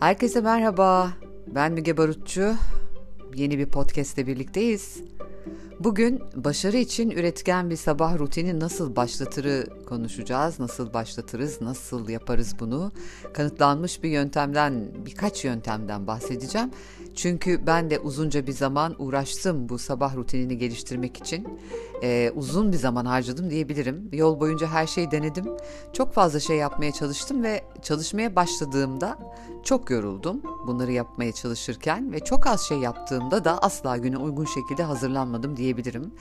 Herkese merhaba. Ben Müge Barutçu. Yeni bir podcast'te birlikteyiz. Bugün başarı için üretken bir sabah rutini nasıl başlatırı konuşacağız. Nasıl başlatırız, nasıl yaparız bunu? Kanıtlanmış bir yöntemden, birkaç yöntemden bahsedeceğim. Çünkü ben de uzunca bir zaman uğraştım bu sabah rutinini geliştirmek için. Ee, uzun bir zaman harcadım diyebilirim. Yol boyunca her şeyi denedim. Çok fazla şey yapmaya çalıştım ve çalışmaya başladığımda çok yoruldum bunları yapmaya çalışırken ve çok az şey yaptığımda da asla güne uygun şekilde hazırlanmadım diyebilirim.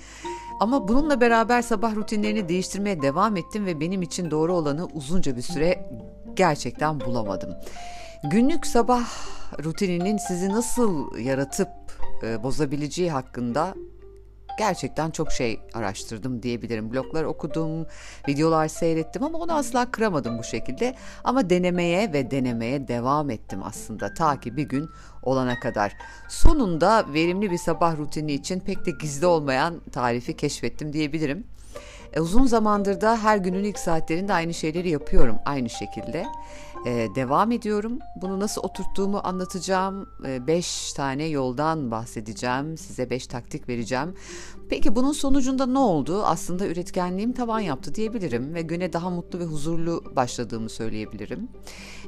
Ama bununla beraber sabah rutinlerini değiştirmeye devam ettim ve benim için doğru olanı uzunca bir süre gerçekten bulamadım. Günlük sabah rutininin sizi nasıl yaratıp e, bozabileceği hakkında gerçekten çok şey araştırdım diyebilirim. Bloglar okudum, videolar seyrettim ama onu asla kıramadım bu şekilde. Ama denemeye ve denemeye devam ettim aslında ta ki bir gün olana kadar. Sonunda verimli bir sabah rutini için pek de gizli olmayan tarifi keşfettim diyebilirim. E, uzun zamandır da her günün ilk saatlerinde aynı şeyleri yapıyorum aynı şekilde. E, devam ediyorum. Bunu nasıl oturttuğumu anlatacağım. 5 e, tane yoldan bahsedeceğim. Size 5 taktik vereceğim. Peki bunun sonucunda ne oldu? Aslında üretkenliğim tavan yaptı diyebilirim ve güne daha mutlu ve huzurlu başladığımı söyleyebilirim.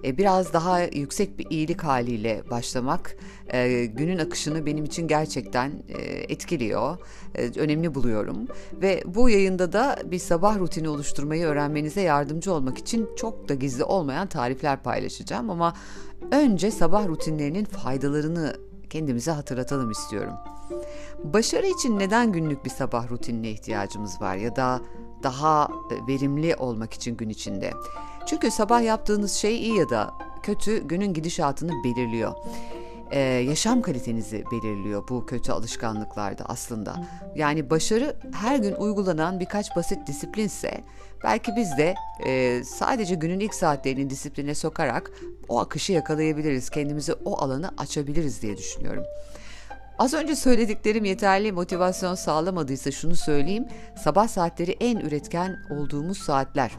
E, biraz daha yüksek bir iyilik haliyle başlamak e, günün akışını benim için gerçekten e, etkiliyor. Önemli buluyorum ve bu yayında da bir sabah rutini oluşturmayı öğrenmenize yardımcı olmak için çok da gizli olmayan tarifler paylaşacağım ama önce sabah rutinlerinin faydalarını kendimize hatırlatalım istiyorum. Başarı için neden günlük bir sabah rutinine ihtiyacımız var ya da daha verimli olmak için gün içinde? Çünkü sabah yaptığınız şey iyi ya da kötü günün gidişatını belirliyor. Ee, yaşam kalitenizi belirliyor bu kötü alışkanlıklarda aslında. Yani başarı her gün uygulanan birkaç basit disiplinse belki biz de e, sadece günün ilk saatlerini disipline sokarak o akışı yakalayabiliriz, kendimizi o alanı açabiliriz diye düşünüyorum. Az önce söylediklerim yeterli motivasyon sağlamadıysa şunu söyleyeyim. Sabah saatleri en üretken olduğumuz saatler.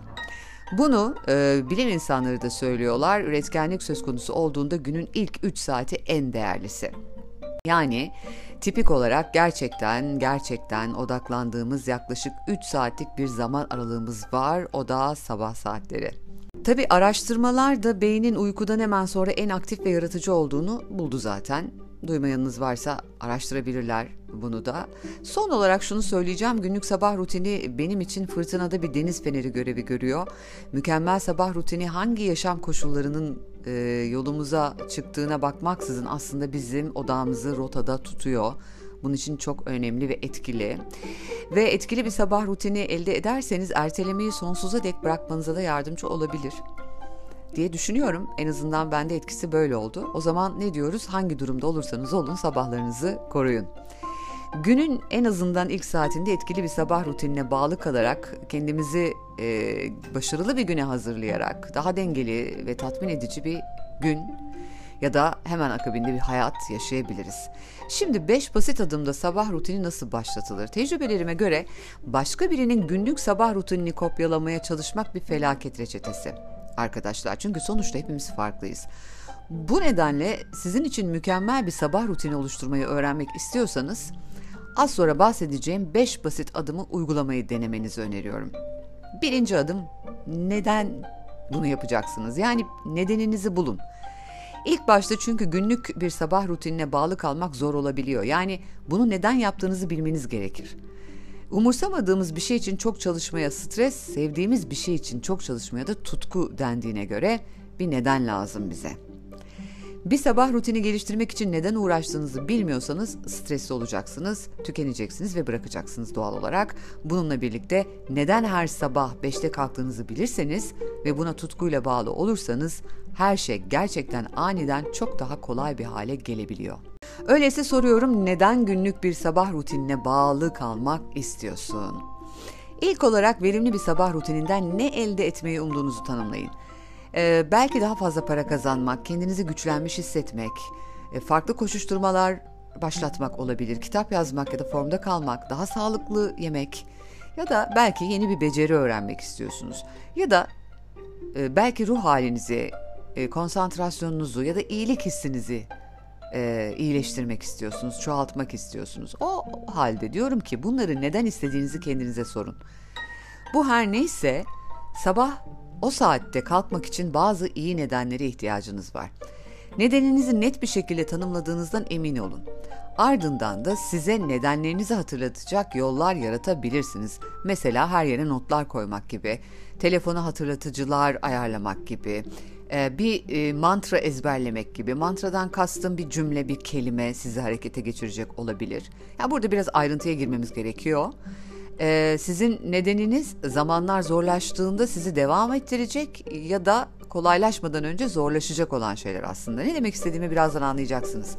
Bunu e, bilim insanları da söylüyorlar. Üretkenlik söz konusu olduğunda günün ilk 3 saati en değerlisi. Yani tipik olarak gerçekten gerçekten odaklandığımız yaklaşık 3 saatlik bir zaman aralığımız var. O da sabah saatleri. Tabi araştırmalar da beynin uykudan hemen sonra en aktif ve yaratıcı olduğunu buldu zaten. Duymayanınız varsa araştırabilirler bunu da. Son olarak şunu söyleyeceğim. Günlük sabah rutini benim için fırtınada bir deniz feneri görevi görüyor. Mükemmel sabah rutini hangi yaşam koşullarının e, yolumuza çıktığına bakmaksızın aslında bizim odağımızı rotada tutuyor. Bunun için çok önemli ve etkili. Ve etkili bir sabah rutini elde ederseniz ertelemeyi sonsuza dek bırakmanıza da yardımcı olabilir diye düşünüyorum. En azından bende etkisi böyle oldu. O zaman ne diyoruz? Hangi durumda olursanız olun sabahlarınızı koruyun. Günün en azından ilk saatinde etkili bir sabah rutinine bağlı kalarak kendimizi e, başarılı bir güne hazırlayarak daha dengeli ve tatmin edici bir gün ya da hemen akabinde bir hayat yaşayabiliriz. Şimdi 5 basit adımda sabah rutini nasıl başlatılır? Tecrübelerime göre başka birinin günlük sabah rutinini kopyalamaya çalışmak bir felaket reçetesi arkadaşlar. Çünkü sonuçta hepimiz farklıyız. Bu nedenle sizin için mükemmel bir sabah rutini oluşturmayı öğrenmek istiyorsanız az sonra bahsedeceğim 5 basit adımı uygulamayı denemenizi öneriyorum. Birinci adım neden bunu yapacaksınız? Yani nedeninizi bulun. İlk başta çünkü günlük bir sabah rutinine bağlı kalmak zor olabiliyor. Yani bunu neden yaptığınızı bilmeniz gerekir. Umursamadığımız bir şey için çok çalışmaya stres, sevdiğimiz bir şey için çok çalışmaya da tutku dendiğine göre bir neden lazım bize. Bir sabah rutini geliştirmek için neden uğraştığınızı bilmiyorsanız stresli olacaksınız, tükeneceksiniz ve bırakacaksınız doğal olarak. Bununla birlikte neden her sabah 5'te kalktığınızı bilirseniz ve buna tutkuyla bağlı olursanız her şey gerçekten aniden çok daha kolay bir hale gelebiliyor. Öyleyse soruyorum neden günlük bir sabah rutinine bağlı kalmak istiyorsun? İlk olarak verimli bir sabah rutininden ne elde etmeyi umduğunuzu tanımlayın. Ee, belki daha fazla para kazanmak, kendinizi güçlenmiş hissetmek, e, farklı koşuşturmalar başlatmak olabilir, kitap yazmak ya da formda kalmak, daha sağlıklı yemek ya da belki yeni bir beceri öğrenmek istiyorsunuz. Ya da e, belki ruh halinizi e, konsantrasyonunuzu ya da iyilik hissinizi e, iyileştirmek istiyorsunuz, çoğaltmak istiyorsunuz. O halde diyorum ki bunları neden istediğinizi kendinize sorun. Bu her neyse sabah o saatte kalkmak için bazı iyi nedenlere ihtiyacınız var. Nedeninizi net bir şekilde tanımladığınızdan emin olun. Ardından da size nedenlerinizi hatırlatacak yollar yaratabilirsiniz. Mesela her yere notlar koymak gibi, telefona hatırlatıcılar ayarlamak gibi, e, bir e, mantra ezberlemek gibi. Mantradan kastım bir cümle, bir kelime sizi harekete geçirecek olabilir. Ya burada biraz ayrıntıya girmemiz gerekiyor. E, sizin nedeniniz zamanlar zorlaştığında sizi devam ettirecek ya da kolaylaşmadan önce zorlaşacak olan şeyler aslında. Ne demek istediğimi birazdan anlayacaksınız.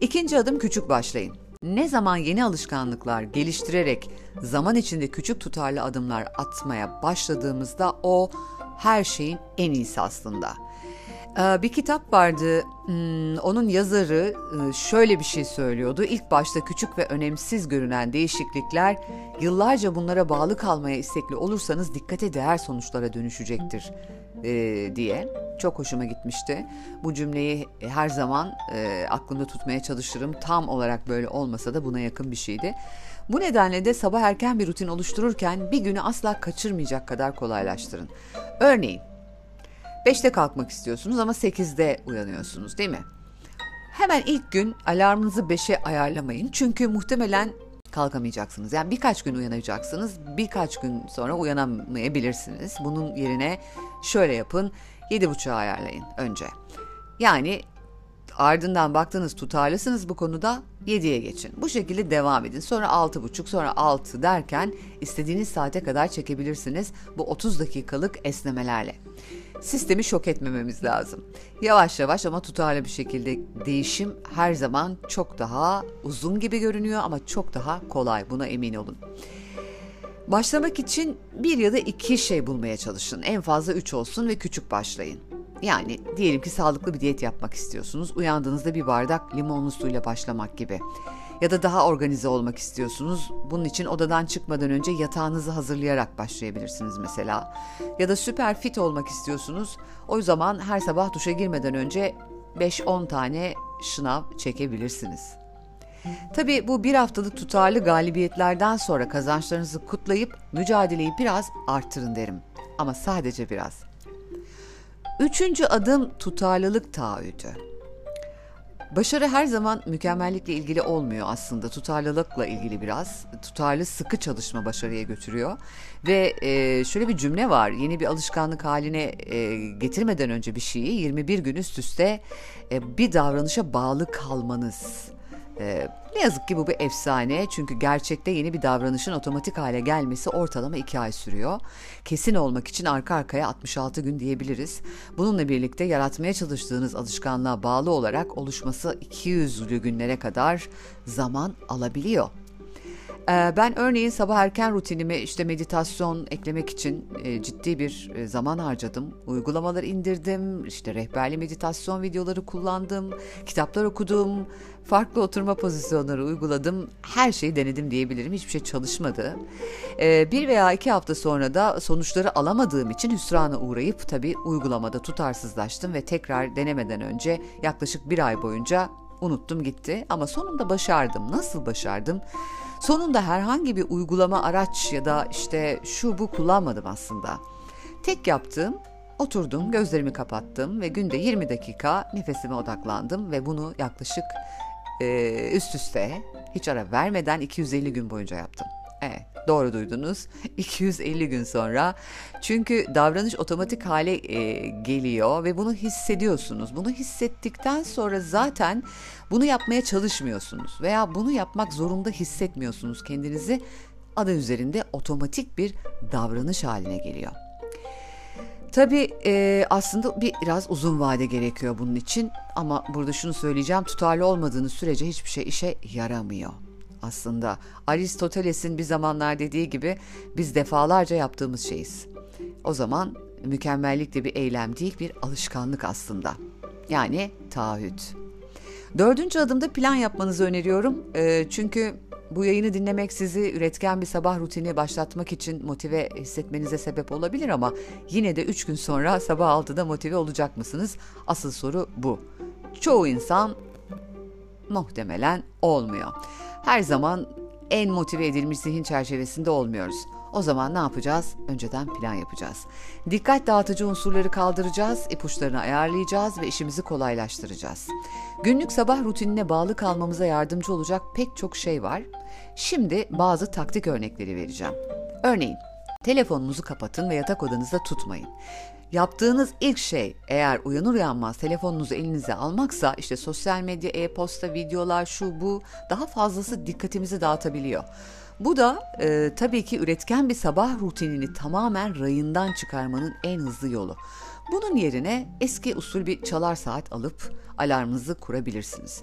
İkinci adım küçük başlayın. Ne zaman yeni alışkanlıklar geliştirerek zaman içinde küçük tutarlı adımlar atmaya başladığımızda o her şeyin en iyisi aslında. Ee, bir kitap vardı, hmm, onun yazarı e, şöyle bir şey söylüyordu. İlk başta küçük ve önemsiz görünen değişiklikler yıllarca bunlara bağlı kalmaya istekli olursanız dikkate değer sonuçlara dönüşecektir e, diye. Çok hoşuma gitmişti. Bu cümleyi her zaman e, aklımda tutmaya çalışırım. Tam olarak böyle olmasa da buna yakın bir şeydi. Bu nedenle de sabah erken bir rutin oluştururken bir günü asla kaçırmayacak kadar kolaylaştırın. Örneğin 5'te kalkmak istiyorsunuz ama 8'de uyanıyorsunuz değil mi? Hemen ilk gün alarmınızı 5'e ayarlamayın. Çünkü muhtemelen kalkamayacaksınız. Yani birkaç gün uyanacaksınız. Birkaç gün sonra uyanamayabilirsiniz. Bunun yerine şöyle yapın. 7.30'a ayarlayın önce. Yani ardından baktınız tutarlısınız bu konuda 7'ye geçin. Bu şekilde devam edin. Sonra 6.30 sonra 6 derken istediğiniz saate kadar çekebilirsiniz bu 30 dakikalık esnemelerle. Sistemi şok etmememiz lazım. Yavaş yavaş ama tutarlı bir şekilde değişim her zaman çok daha uzun gibi görünüyor ama çok daha kolay. Buna emin olun. Başlamak için bir ya da iki şey bulmaya çalışın. En fazla üç olsun ve küçük başlayın. Yani diyelim ki sağlıklı bir diyet yapmak istiyorsunuz. Uyandığınızda bir bardak limonlu suyla başlamak gibi. Ya da daha organize olmak istiyorsunuz. Bunun için odadan çıkmadan önce yatağınızı hazırlayarak başlayabilirsiniz mesela. Ya da süper fit olmak istiyorsunuz. O zaman her sabah duşa girmeden önce 5-10 tane şınav çekebilirsiniz. Tabii bu bir haftalık tutarlı galibiyetlerden sonra kazançlarınızı kutlayıp mücadeleyi biraz arttırın derim. Ama sadece biraz. Üçüncü adım tutarlılık taahhüdü. Başarı her zaman mükemmellikle ilgili olmuyor aslında. Tutarlılıkla ilgili biraz. Tutarlı sıkı çalışma başarıya götürüyor. Ve e, şöyle bir cümle var. Yeni bir alışkanlık haline e, getirmeden önce bir şeyi 21 gün üst üste e, bir davranışa bağlı kalmanız ee, ne yazık ki bu bir efsane çünkü gerçekte yeni bir davranışın otomatik hale gelmesi ortalama 2 ay sürüyor. Kesin olmak için arka arkaya 66 gün diyebiliriz. Bununla birlikte yaratmaya çalıştığınız alışkanlığa bağlı olarak oluşması 200'lü günlere kadar zaman alabiliyor. Ee, ben örneğin sabah erken rutinime işte meditasyon eklemek için e, ciddi bir e, zaman harcadım. Uygulamalar indirdim, işte rehberli meditasyon videoları kullandım, kitaplar okudum, farklı oturma pozisyonları uyguladım. Her şeyi denedim diyebilirim. Hiçbir şey çalışmadı. Ee, bir veya iki hafta sonra da sonuçları alamadığım için hüsrana uğrayıp tabii uygulamada tutarsızlaştım ve tekrar denemeden önce yaklaşık bir ay boyunca unuttum gitti. Ama sonunda başardım. Nasıl başardım? Sonunda herhangi bir uygulama araç ya da işte şu bu kullanmadım aslında. Tek yaptığım oturdum, gözlerimi kapattım ve günde 20 dakika nefesime odaklandım ve bunu yaklaşık e, üst üste hiç ara vermeden 250 gün boyunca yaptım. Evet, doğru duydunuz. 250 gün sonra. Çünkü davranış otomatik hale e, geliyor ve bunu hissediyorsunuz. Bunu hissettikten sonra zaten bunu yapmaya çalışmıyorsunuz veya bunu yapmak zorunda hissetmiyorsunuz kendinizi. Adı üzerinde otomatik bir davranış haline geliyor. Tabii e, aslında bir biraz uzun vade gerekiyor bunun için ama burada şunu söyleyeceğim tutarlı olmadığınız sürece hiçbir şey işe yaramıyor aslında. Aristoteles'in bir zamanlar dediği gibi biz defalarca yaptığımız şeyiz. O zaman mükemmellik de bir eylem değil bir alışkanlık aslında. Yani taahhüt. Dördüncü adımda plan yapmanızı öneriyorum. E, çünkü bu yayını dinlemek sizi üretken bir sabah rutini başlatmak için motive hissetmenize sebep olabilir ama yine de 3 gün sonra sabah 6'da motive olacak mısınız? Asıl soru bu. Çoğu insan muhtemelen olmuyor. Her zaman en motive edilmiş zihin çerçevesinde olmuyoruz. O zaman ne yapacağız? Önceden plan yapacağız. Dikkat dağıtıcı unsurları kaldıracağız, ipuçlarını ayarlayacağız ve işimizi kolaylaştıracağız. Günlük sabah rutinine bağlı kalmamıza yardımcı olacak pek çok şey var. Şimdi bazı taktik örnekleri vereceğim. Örneğin, telefonunuzu kapatın ve yatak odanızda tutmayın. Yaptığınız ilk şey eğer uyanır uyanmaz telefonunuzu elinize almaksa işte sosyal medya, e-posta, videolar şu bu daha fazlası dikkatimizi dağıtabiliyor. Bu da e, tabii ki üretken bir sabah rutinini tamamen rayından çıkarmanın en hızlı yolu. Bunun yerine eski usul bir çalar saat alıp alarmınızı kurabilirsiniz.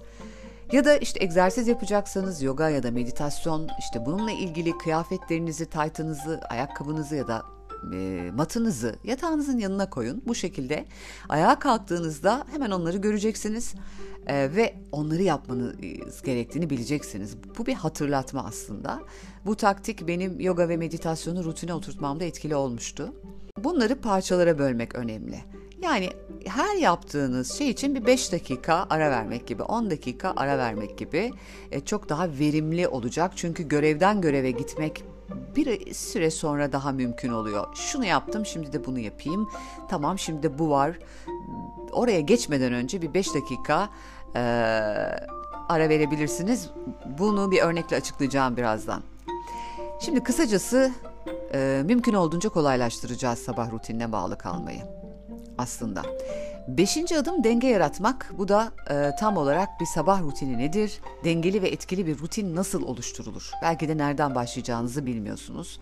Ya da işte egzersiz yapacaksanız yoga ya da meditasyon işte bununla ilgili kıyafetlerinizi, taytınızı, ayakkabınızı ya da e, matınızı yatağınızın yanına koyun. Bu şekilde ayağa kalktığınızda hemen onları göreceksiniz e, ve onları yapmanız gerektiğini bileceksiniz. Bu bir hatırlatma aslında. Bu taktik benim yoga ve meditasyonu rutine oturtmamda etkili olmuştu. Bunları parçalara bölmek önemli. Yani her yaptığınız şey için bir 5 dakika ara vermek gibi, 10 dakika ara vermek gibi e, çok daha verimli olacak. Çünkü görevden göreve gitmek bir süre sonra daha mümkün oluyor. Şunu yaptım şimdi de bunu yapayım. Tamam şimdi de bu var. Oraya geçmeden önce bir 5 dakika e, ara verebilirsiniz. Bunu bir örnekle açıklayacağım birazdan. Şimdi kısacası e, mümkün olduğunca kolaylaştıracağız sabah rutinine bağlı kalmayı aslında. Beşinci adım denge yaratmak. Bu da e, tam olarak bir sabah rutini nedir? Dengeli ve etkili bir rutin nasıl oluşturulur? Belki de nereden başlayacağınızı bilmiyorsunuz.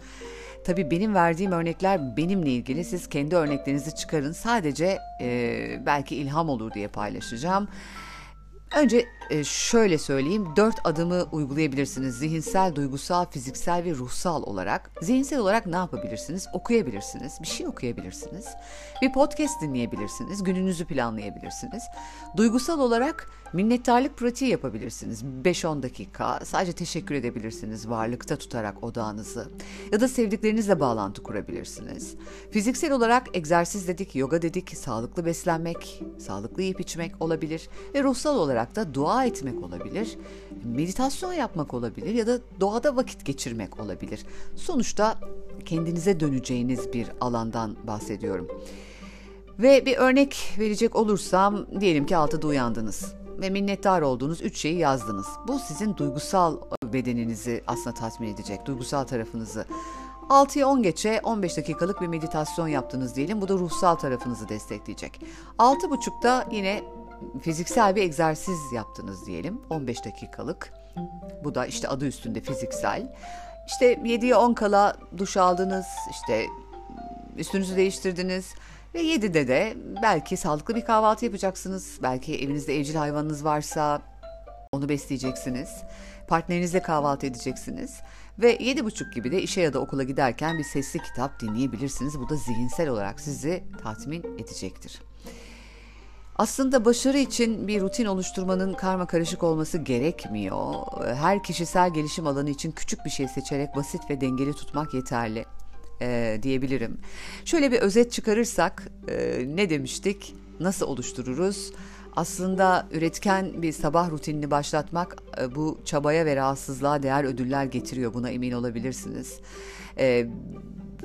Tabii benim verdiğim örnekler benimle ilgili. Siz kendi örneklerinizi çıkarın. Sadece e, belki ilham olur diye paylaşacağım. Önce e, şöyle söyleyeyim, dört adımı uygulayabilirsiniz. Zihinsel, duygusal, fiziksel ve ruhsal olarak. Zihinsel olarak ne yapabilirsiniz? Okuyabilirsiniz, bir şey okuyabilirsiniz. Bir podcast dinleyebilirsiniz, gününüzü planlayabilirsiniz. Duygusal olarak minnettarlık pratiği yapabilirsiniz. 5-10 dakika sadece teşekkür edebilirsiniz varlıkta tutarak odağınızı. Ya da sevdiklerinizle bağlantı kurabilirsiniz. Fiziksel olarak egzersiz dedik, yoga dedik, sağlıklı beslenmek, sağlıklı yiyip içmek olabilir. Ve ruhsal olarak da dua etmek olabilir, meditasyon yapmak olabilir ya da doğada vakit geçirmek olabilir. Sonuçta kendinize döneceğiniz bir alandan bahsediyorum. Ve bir örnek verecek olursam diyelim ki altıda uyandınız ve minnettar olduğunuz üç şeyi yazdınız. Bu sizin duygusal bedeninizi aslında tatmin edecek, duygusal tarafınızı. 6'ya 10 geçe 15 dakikalık bir meditasyon yaptınız diyelim. Bu da ruhsal tarafınızı destekleyecek. 6.30'da yine fiziksel bir egzersiz yaptınız diyelim 15 dakikalık. Bu da işte adı üstünde fiziksel. İşte 7'ye 10 kala duş aldınız, işte üstünüzü değiştirdiniz ve 7'de de belki sağlıklı bir kahvaltı yapacaksınız. Belki evinizde evcil hayvanınız varsa onu besleyeceksiniz. Partnerinizle kahvaltı edeceksiniz. Ve yedi buçuk gibi de işe ya da okula giderken bir sesli kitap dinleyebilirsiniz. Bu da zihinsel olarak sizi tatmin edecektir. Aslında başarı için bir rutin oluşturmanın karma karışık olması gerekmiyor. Her kişisel gelişim alanı için küçük bir şey seçerek basit ve dengeli tutmak yeterli e, diyebilirim. Şöyle bir özet çıkarırsak e, ne demiştik? Nasıl oluştururuz? Aslında üretken bir sabah rutinini başlatmak e, bu çabaya ve rahatsızlığa değer ödüller getiriyor. Buna emin olabilirsiniz. E,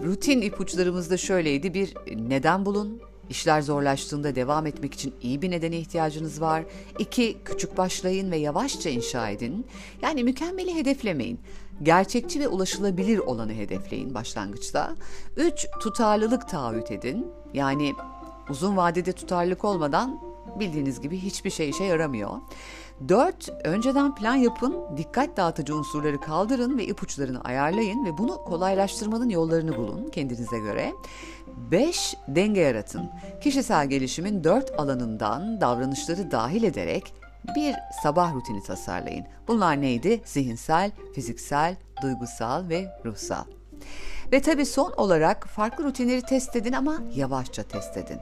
rutin ipuçlarımız da şöyleydi. Bir neden bulun, İşler zorlaştığında devam etmek için iyi bir nedene ihtiyacınız var. İki, küçük başlayın ve yavaşça inşa edin. Yani mükemmeli hedeflemeyin. Gerçekçi ve ulaşılabilir olanı hedefleyin başlangıçta. Üç, tutarlılık taahhüt edin. Yani uzun vadede tutarlılık olmadan bildiğiniz gibi hiçbir şey işe yaramıyor. 4. Önceden plan yapın, dikkat dağıtıcı unsurları kaldırın ve ipuçlarını ayarlayın ve bunu kolaylaştırmanın yollarını bulun kendinize göre. 5. Denge yaratın. Kişisel gelişimin 4 alanından davranışları dahil ederek bir sabah rutini tasarlayın. Bunlar neydi? Zihinsel, fiziksel, duygusal ve ruhsal. Ve tabii son olarak farklı rutinleri test edin ama yavaşça test edin.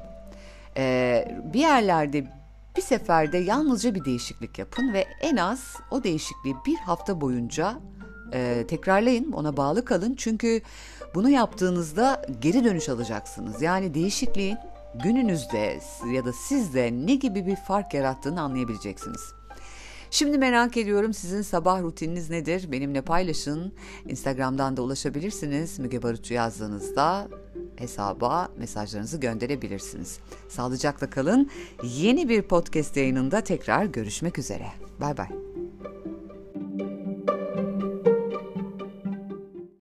Ee, bir yerlerde bir seferde yalnızca bir değişiklik yapın ve en az o değişikliği bir hafta boyunca Ee, tekrarlayın, ona bağlı kalın çünkü bunu yaptığınızda geri dönüş alacaksınız. Yani değişikliğin gününüzde ya da sizde ne gibi bir fark yarattığını anlayabileceksiniz. Şimdi merak ediyorum sizin sabah rutininiz nedir? Benimle paylaşın. Instagram'dan da ulaşabilirsiniz. Müge Barutçu yazdığınızda hesaba mesajlarınızı gönderebilirsiniz. Sağlıcakla kalın. Yeni bir podcast yayınında tekrar görüşmek üzere. Bay bay.